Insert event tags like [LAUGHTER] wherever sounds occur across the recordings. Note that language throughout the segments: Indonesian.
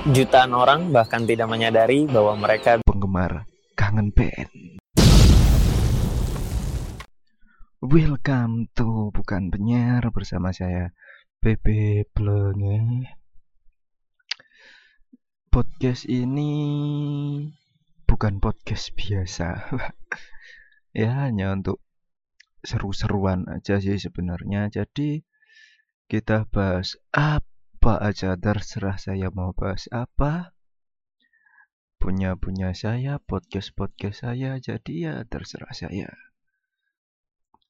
Jutaan orang bahkan tidak menyadari bahwa mereka penggemar kangen band. Welcome to Bukan Penyiar bersama saya Bebe Blenge. Podcast ini bukan podcast biasa. [LAUGHS] ya hanya untuk seru-seruan aja sih sebenarnya. Jadi kita bahas apa aja terserah saya mau bahas apa. Punya punya saya, podcast podcast saya, jadi ya terserah saya.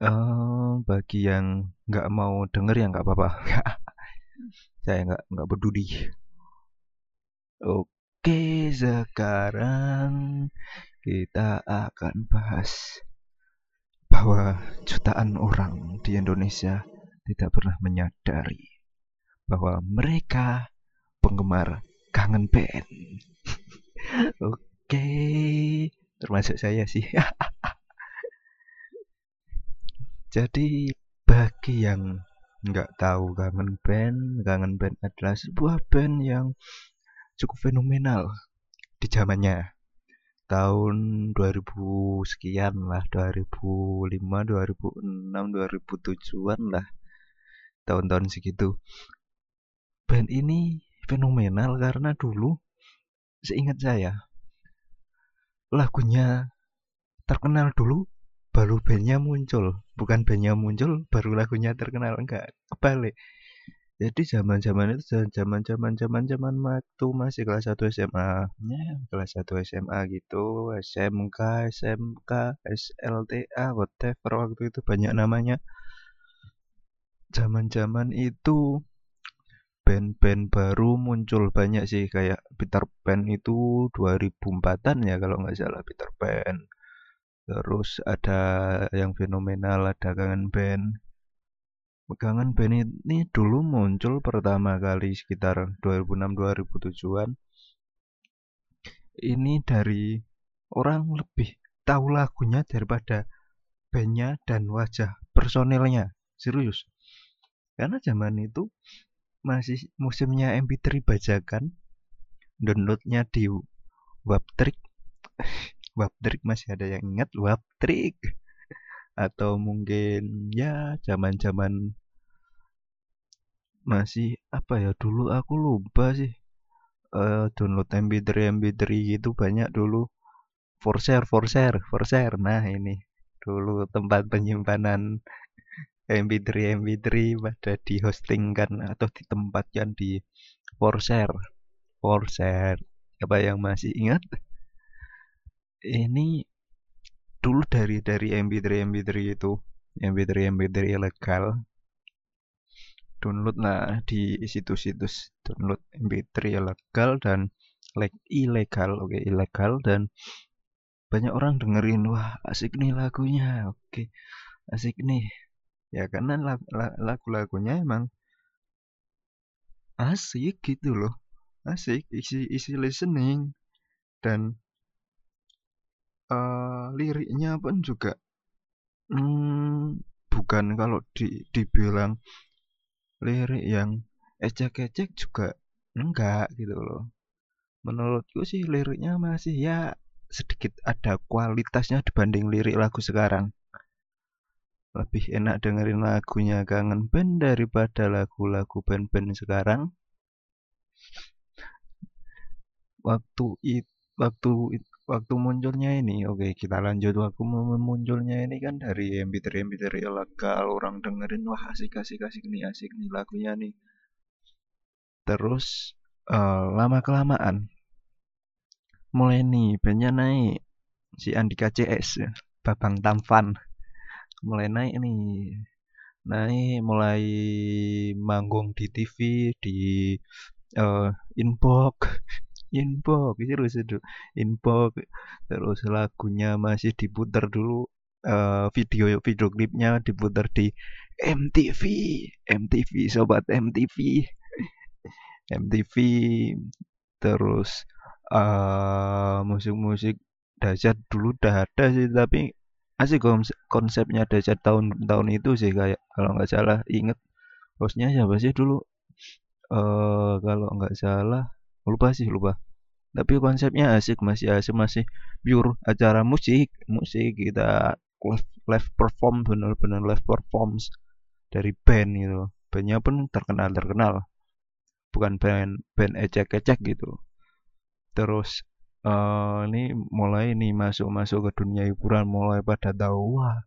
Uh, bagi yang nggak mau denger ya nggak apa-apa. [LAUGHS] saya nggak nggak peduli. Oke, sekarang kita akan bahas bahwa jutaan orang di Indonesia tidak pernah menyadari bahwa mereka penggemar kangen band. [LAUGHS] Oke, termasuk saya sih. [LAUGHS] Jadi bagi yang nggak tahu kangen band, kangen band adalah sebuah band yang cukup fenomenal di zamannya. Tahun 2000 sekian lah, 2005, 2006, 2007-an lah. Tahun-tahun segitu. Band ini fenomenal karena dulu seingat saya lagunya terkenal dulu baru bandnya muncul. Bukan bandnya muncul baru lagunya terkenal enggak kebalik. Jadi zaman zaman itu zaman zaman zaman zaman waktu masih kelas 1 SMA ya kelas 1 SMA gitu SMK SMK SLTA whatever waktu itu banyak namanya. Zaman zaman itu band-band baru muncul banyak sih kayak Peter Pan itu 2004an ya kalau nggak salah Peter Pan Terus ada yang fenomenal, ada kangen band. Kangen band ini dulu muncul pertama kali sekitar 2006-2007an. Ini dari orang lebih tahu lagunya daripada bandnya dan wajah personelnya. Serius. Karena zaman itu masih musimnya MP3 bajakan. Downloadnya di Webtrick [LAUGHS] Waptrik masih ada yang ingat? Waptrik atau mungkin ya zaman-zaman masih apa ya dulu aku lupa sih. Uh, download MP3 MP3 gitu banyak dulu. For share for share for share nah ini dulu tempat penyimpanan MP3 MP3 pada di hostingkan atau ditempatkan di for share for share apa yang masih ingat? Ini dulu dari dari MP3 MP3 itu. MP3 MP3 ilegal. Download lah di situs-situs download MP3 ilegal dan like ilegal oke okay, ilegal dan banyak orang dengerin wah asik nih lagunya. Oke okay, asik nih ya karena lagu-lagunya emang asik gitu loh asik isi isi listening dan uh, liriknya pun juga hmm, bukan kalau di dibilang lirik yang ecek-ecek juga enggak gitu loh. Menurutku sih liriknya masih ya sedikit ada kualitasnya dibanding lirik lagu sekarang. Lebih enak dengerin lagunya Kangen Band daripada lagu-lagu band-band sekarang. Waktu itu waktu waktu munculnya ini oke okay, kita lanjut. Waktu munculnya ini kan dari MP3 MP3 ilegal orang dengerin wah asik asik asik nih asik nih lagunya nih. Terus uh, lama kelamaan mulai nih bandnya naik si Andika CS Babang Tamfan mulai naik nih. Naik mulai manggung di TV di uh, inbox. [LAUGHS] Info terus itu. Info terus lagunya masih diputar dulu uh, video video klipnya diputar di MTV MTV sobat MTV [LAUGHS] MTV terus uh, musik-musik dahsyat. Dulu udah ada sih tapi asik konsepnya dahsyat tahun-tahun itu sih kayak kalau nggak salah inget hostnya siapa sih dulu? Uh, kalau nggak salah lupa sih lupa. Tapi konsepnya asik masih asik masih pure acara musik musik kita live, live perform benar-benar live performs dari band gitu. Bandnya pun terkenal terkenal bukan band band ecek-ecek gitu. Terus uh, ini mulai nih masuk-masuk ke dunia hiburan mulai pada tahu wah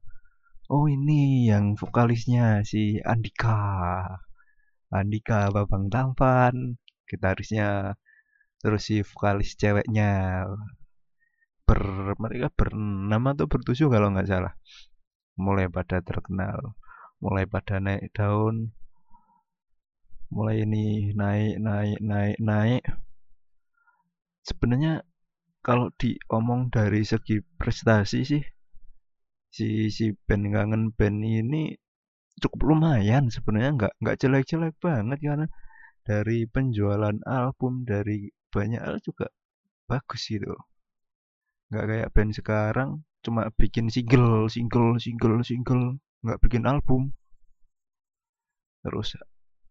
oh ini yang vokalisnya si Andika. Andika Babang Tampan gitarisnya terus si vokalis ceweknya. Ber mereka bernama atau bertujuh kalau nggak salah. Mulai pada terkenal mulai pada naik daun mulai ini naik naik naik naik. Sebenarnya kalau diomong dari segi prestasi sih si si band kangen band ini cukup lumayan sebenarnya nggak nggak jelek-jelek banget karena dari penjualan album dari banyak hal juga bagus gitu. Nggak kayak band sekarang cuma bikin single single single single nggak bikin album. Terus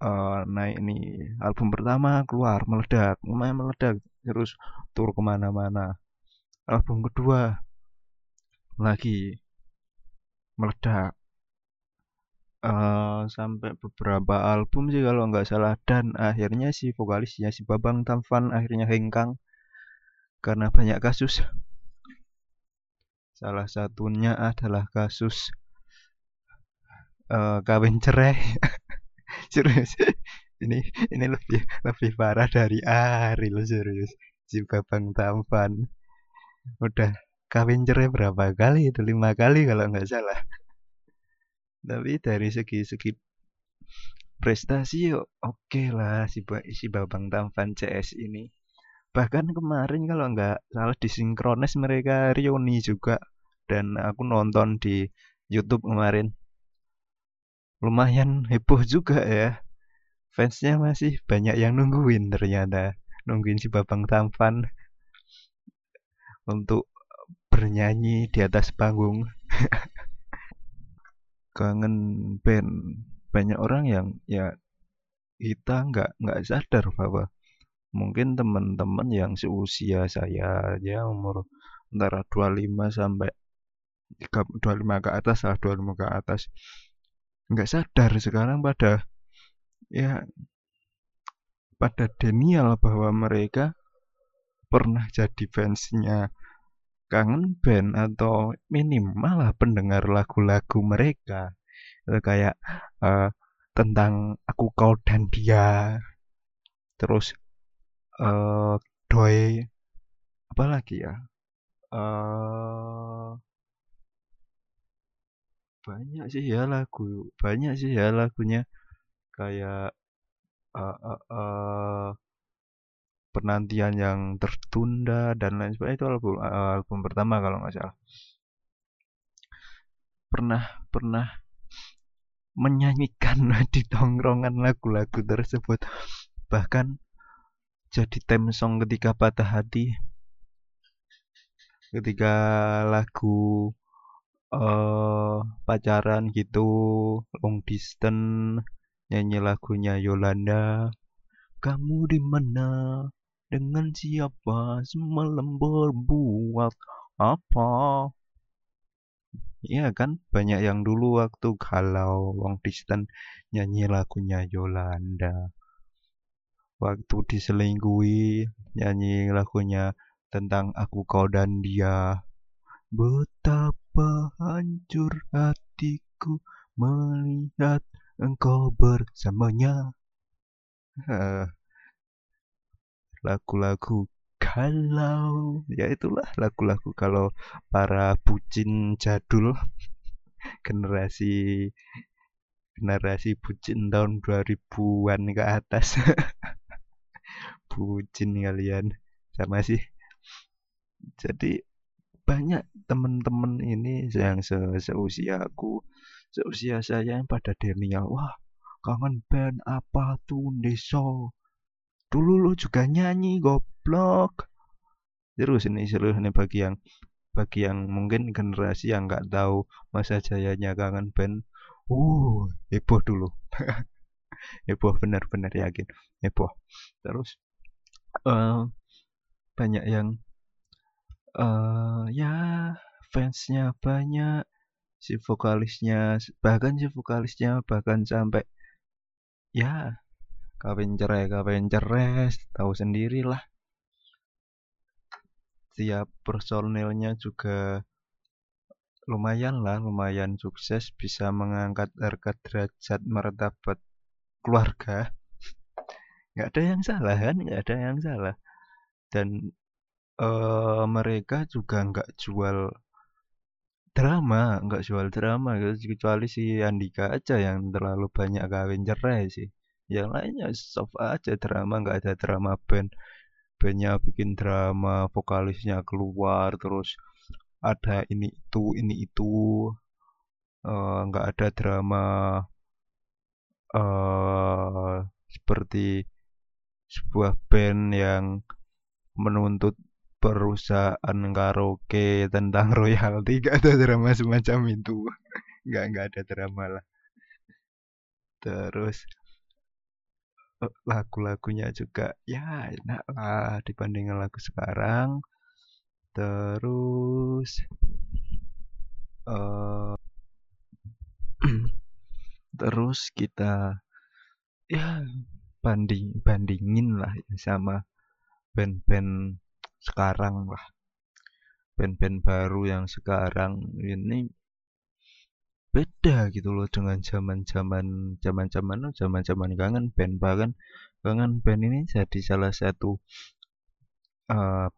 uh, naik nih album pertama keluar meledak lumayan meledak terus tur ke mana-mana. Album kedua lagi meledak. Uh, sampai beberapa album sih kalau nggak salah dan akhirnya si vokalisnya si Babang Tampan akhirnya hengkang karena banyak kasus. Salah satunya adalah kasus uh, kawin cerai [LAUGHS] serius [LAUGHS] ini ini lebih lebih parah dari Ariel serius si Babang Tampan. Udah kawin cerai berapa kali? Itu lima kali kalau nggak salah. Tapi dari segi segi prestasi yuk oke okay lah si si Babang Tampan CS ini. Bahkan kemarin kalau nggak salah disinkronis mereka reuni juga. Dan aku nonton di YouTube kemarin lumayan heboh juga ya. Fansnya masih banyak yang nungguin ternyata. Nungguin si Babang Tampan untuk bernyanyi di atas panggung. [LAUGHS] Kangen band. Banyak orang yang ya kita nggak nggak sadar bahwa mungkin teman-teman yang seusia saya ya umur antara 25 sampai 25 ke atas lah 25 ke atas nggak sadar sekarang pada ya pada denial bahwa mereka pernah jadi fansnya kangen band atau minimal lah pendengar lagu-lagu mereka. Kayak uh, tentang aku kau dan dia. Terus uh, doi apa lagi ya? Uh, banyak sih ya lagu banyak sih ya lagunya. Kayak uh, uh, uh, penantian yang tertunda dan lain sebagainya itu album uh, album pertama kalau nggak salah. Pernah pernah menyanyikan [LAUGHS] di tongkrongan lagu-lagu tersebut. Bahkan jadi theme song ketika patah hati ketika lagu uh, pacaran gitu long distance nyanyi lagunya Yolanda. Kamu di mana? Dengan siapa semalam berbuat apa? Iya kan? Banyak yang dulu waktu kalau long distance nyanyi lagunya Yolanda. Waktu diselingkuhi nyanyi lagunya tentang aku kau dan dia. Betapa hancur hatiku melihat engkau bersamanya. [LAUGHS] Lagu-lagu kalau ya itulah lagu-lagu kalau para bucin jadul. [LAUGHS] Generasi generasi bucin tahun 2000-an ke atas. [LAUGHS] Bucin kalian. Sama sih. Jadi banyak temen-temen ini yang se seusia aku seusia saya yang pada denial wah kangen band apa tuh deso dulu lu juga nyanyi goblok. Terus ini seluruh ini bagi yang bagi yang mungkin generasi yang nggak tahu masa jayanya kangen band uh heboh dulu. [LAUGHS] Heboh benar-benar yakin heboh. Terus uh, banyak yang uh, ya fansnya banyak si vokalisnya bahkan si vokalisnya bahkan sampai ya kawin cerai kawin cerai tahu sendirilah. Tiap personilnya juga lumayan lah lumayan sukses bisa mengangkat harga derajat martabat keluarga. Nggak ada yang salah kan nggak ada yang salah. Dan uh, mereka juga nggak jual drama nggak jual drama gitu. Kecuali si Andika aja yang terlalu banyak kawin cerai sih. Yang lainnya soft aja drama nggak ada drama band. Bandnya bikin drama vokalisnya keluar terus ada ini itu ini itu. Uh, nggak ada drama uh, seperti sebuah band yang menuntut perusahaan karaoke tentang [LAUGHS] royalti gak ada drama semacam itu. [LAUGHS] Nggak nggak ada drama lah. Terus lagu-lagunya juga ya enak lah dibandingkan lagu sekarang. Terus uh, [CLEARS THROAT] terus kita ya banding bandingin lah sama band-band sekarang lah. Band-band baru yang sekarang ini beda gitu loh dengan zaman-zaman zaman-zaman zaman-zaman kangen band. Bahkan kangen band ini jadi salah satu uh,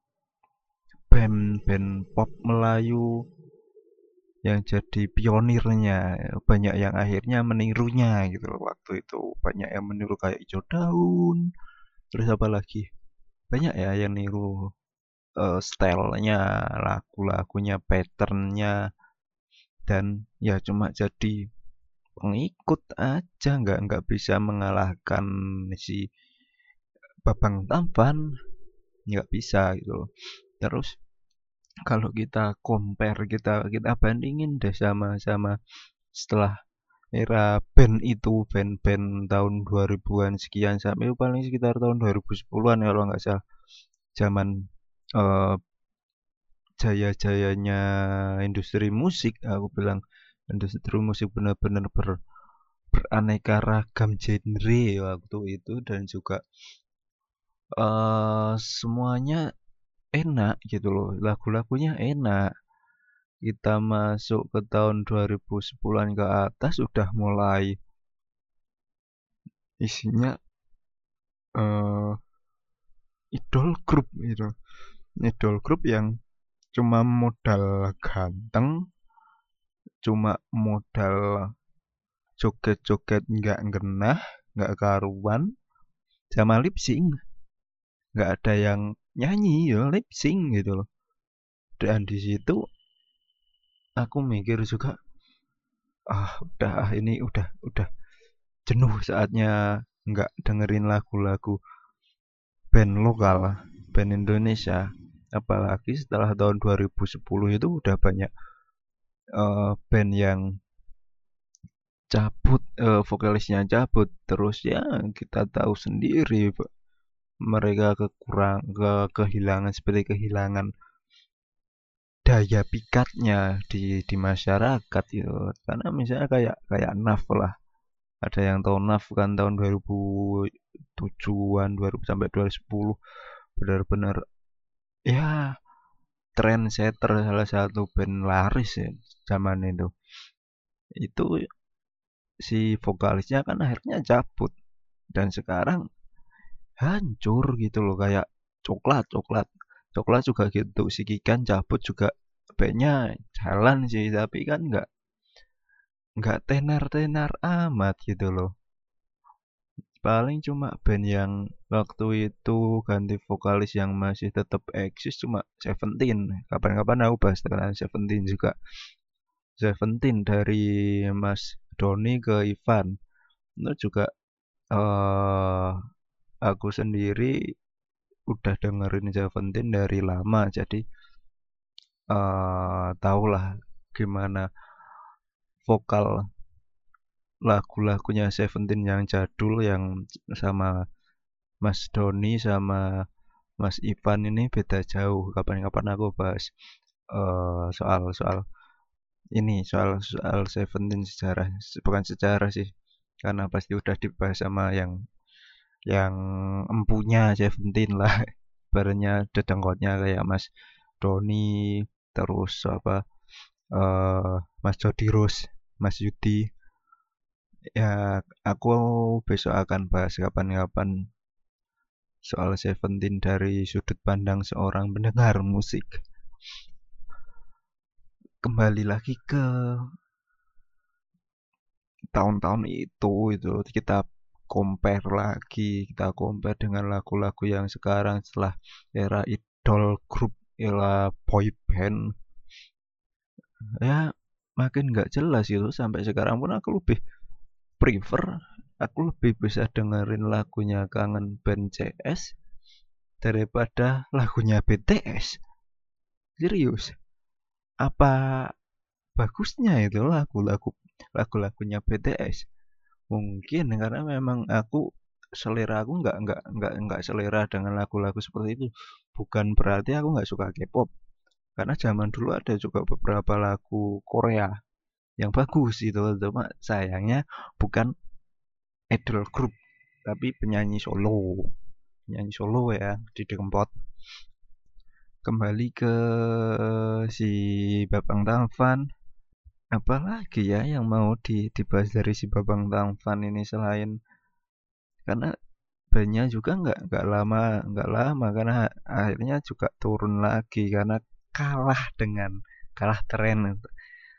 band-band pop Melayu yang jadi pionirnya. Banyak yang akhirnya menirunya gitu loh waktu itu. Banyak yang meniru kayak hijau daun terus apa lagi? Banyak ya yang niru uh, stylenya lagu-lagunya patternnya. Dan ya cuma jadi pengikut aja nggak nggak bisa mengalahkan si Babang Tampan. Nggak bisa gitu terus kalau kita compare kita kita bandingin deh sama sama setelah era band itu band-band tahun 2000-an sekian sampai paling sekitar tahun 2010-an ya kalau nggak salah. Zaman uh, jaya-jayanya industri musik aku bilang industri musik benar-benar ber, beraneka ragam genre waktu itu dan juga uh, semuanya enak gitu loh. Lagu-lagunya enak. Kita masuk ke tahun 2010-an ke atas sudah mulai isinya uh, idol grup gitu idol grup yang cuma modal ganteng cuma modal joget-joget nggak genah nggak karuan. Sama lip sync. Nggak ada yang nyanyi ya lip sync gitu loh. Dan di situ aku mikir juga ah udah ah, ini udah udah jenuh saatnya nggak dengerin lagu-lagu band lokal band Indonesia apalagi setelah tahun 2010 itu udah banyak uh, band yang cabut uh, vokalisnya cabut. Terus ya kita tahu sendiri mereka kekurang ke kehilangan seperti kehilangan daya pikatnya di di masyarakat gitu karena misalnya kayak kayak Naf lah. Ada yang tahu Naf kan tahun 2007-an 2000 sampai 2010 benar-benar ya trendsetter salah satu band laris ya zaman itu. Itu si vokalisnya kan akhirnya cabut. Dan sekarang hancur gitu loh kayak coklat coklat. Coklat juga gitu si Kikan cabut juga bandnya jalan sih tapi kan nggak nggak tenar tenar amat gitu loh paling cuma band yang waktu itu ganti vokalis yang masih tetap eksis cuma Seventeen. Kapan-kapan aku bahas tentang Seventeen juga. Seventeen dari Mas Doni ke Ivan. Itu juga uh, aku sendiri udah dengerin Seventeen dari lama. Jadi uh, tahulah gimana vokal lagu-lagunya Seventeen yang jadul yang sama Mas Doni sama Mas Ivan ini beda jauh. Kapan-kapan aku bahas uh, soal soal ini soal soal Seventeen sejarah. Bukan sejarah sih karena pasti udah dibahas sama yang yang empunya Seventeen lah. [LAUGHS] Barunya dedengkotnya kayak Mas Doni terus apa uh, Mas Jody Rose Mas Yudi ya aku besok akan bahas kapan-kapan soal Seventeen dari sudut pandang seorang pendengar musik. Kembali lagi ke tahun-tahun itu itu. Kita compare lagi kita compare dengan lagu-lagu yang sekarang setelah era idol group era boy band. Ya makin nggak jelas itu sampai sekarang pun aku lebih prefer aku lebih bisa dengerin lagunya kangen band CS daripada lagunya BTS serius. Apa bagusnya itu lagu-lagu lagu-lagunya BTS mungkin karena memang aku selera aku nggak nggak nggak nggak selera dengan lagu-lagu seperti itu. Bukan berarti aku nggak suka K-pop. Karena zaman dulu ada juga beberapa lagu Korea yang bagus itu cuma sayangnya bukan idol group tapi penyanyi solo. Penyanyi solo ya di Dempot kembali ke si Babang Tampan apalagi ya yang mau di, dibahas dari si Babang Tampan ini selain karena banyak juga nggak nggak lama nggak lama karena akhirnya juga turun lagi karena kalah dengan kalah tren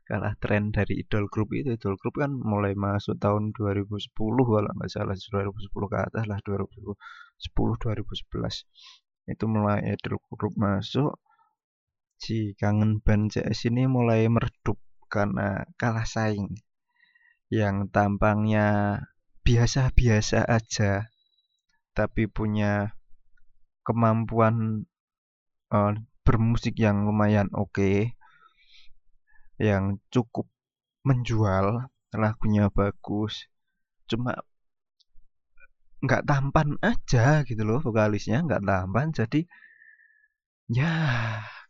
kalah tren dari idol group itu. Idol group kan mulai masuk tahun 2010 kalau nggak salah 2010 ke atas lah 2010 2011 itu mulai idol group masuk. Si kangen band CS ini mulai meredup karena kalah saing. Yang tampangnya biasa-biasa aja tapi punya kemampuan uh, bermusik yang lumayan oke. okay, yang cukup menjual lagunya bagus cuma nggak tampan aja gitu loh vokalisnya nggak tampan jadi ya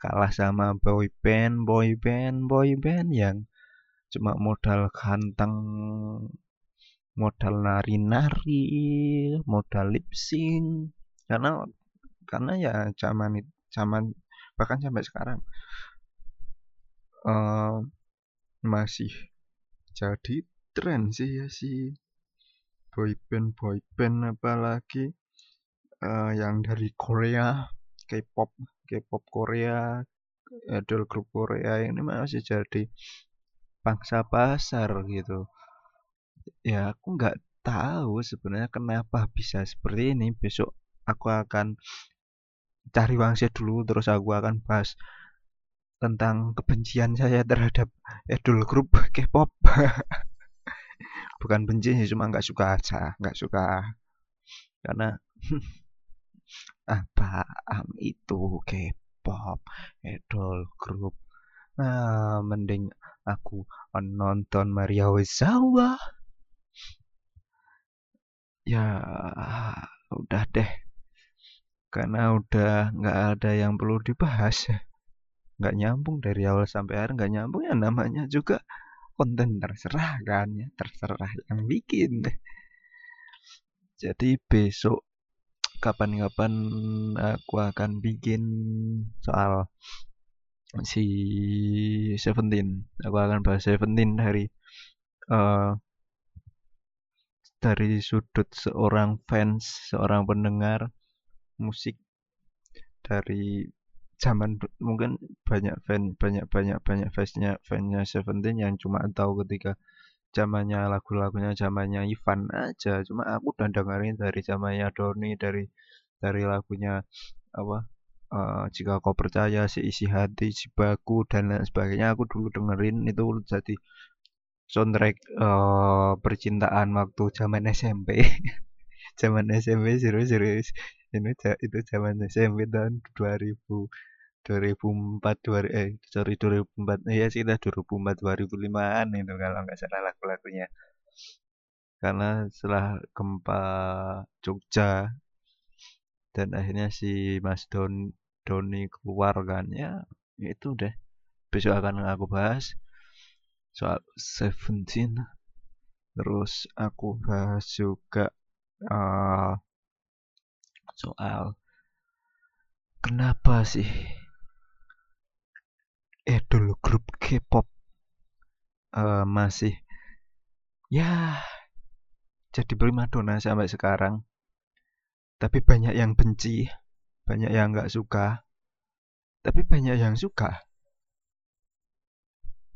kalah sama boy band boy band boy band yang cuma modal ganteng modal nari-nari modal lip sync karena karena ya zaman zaman bahkan sampai sekarang masih jadi tren sih ya sih boyband boyband apalagi uh, yang dari Korea K-pop K-pop Korea idol grup Korea ini masih jadi pangsa pasar gitu. Ya aku nggak tahu sebenarnya kenapa bisa seperti ini. Besok aku akan cari wangsit dulu terus aku akan bahas tentang kebencian saya terhadap idol grup K-pop. [LAUGHS] Bukan benci sih cuma nggak suka aja nggak suka. Karena [LAUGHS] apa itu K-pop idol grup? Nah mending aku nonton Maria Ozawa. Ya udah deh. Karena udah nggak ada yang perlu dibahas nggak nyambung dari awal sampai akhir nggak nyambung ya namanya juga konten terserah kan ya terserah yang bikin. Jadi besok kapan-kapan aku akan bikin soal si Seventeen. Aku akan bahas Seventeen dari uh, dari sudut seorang fans seorang pendengar musik dari zaman mungkin banyak fan banyak banyak banyak fansnya fansnya Seventeen yang cuma tahu ketika zamannya lagu-lagunya zamannya Ivan aja. Cuma aku udah dengerin dari zamannya Doni dari dari lagunya apa uh, jika kau percaya si isi hati si baku dan lain sebagainya. Aku dulu dengerin itu jadi soundtrack uh, percintaan waktu zaman SMP [LAUGHS] zaman SMP serius serius. Ini itu zaman SMP tahun 2000 2004 2000 eh sorry 2004 iya sih lah 2004 2005an itu kalau nggak salah lagu-lagunya. Karena setelah gempa Jogja dan akhirnya si Mas Don Doni keluar kan ya itu deh besok akan aku bahas soal Seventeen. Terus aku bahas juga uh, soal kenapa sih idol grup K-pop uh, masih ya jadi primadona sampai sekarang. Tapi banyak yang benci banyak yang nggak suka. Tapi banyak yang suka.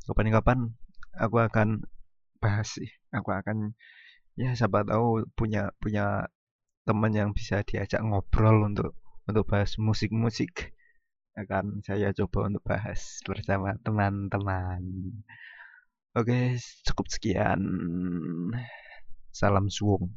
Kapan-kapan aku akan bahas sih. Aku akan ya siapa tahu punya punya teman yang bisa diajak ngobrol untuk untuk bahas musik-musik akan saya coba untuk bahas bersama teman-teman. Oke cukup sekian. Salam suwung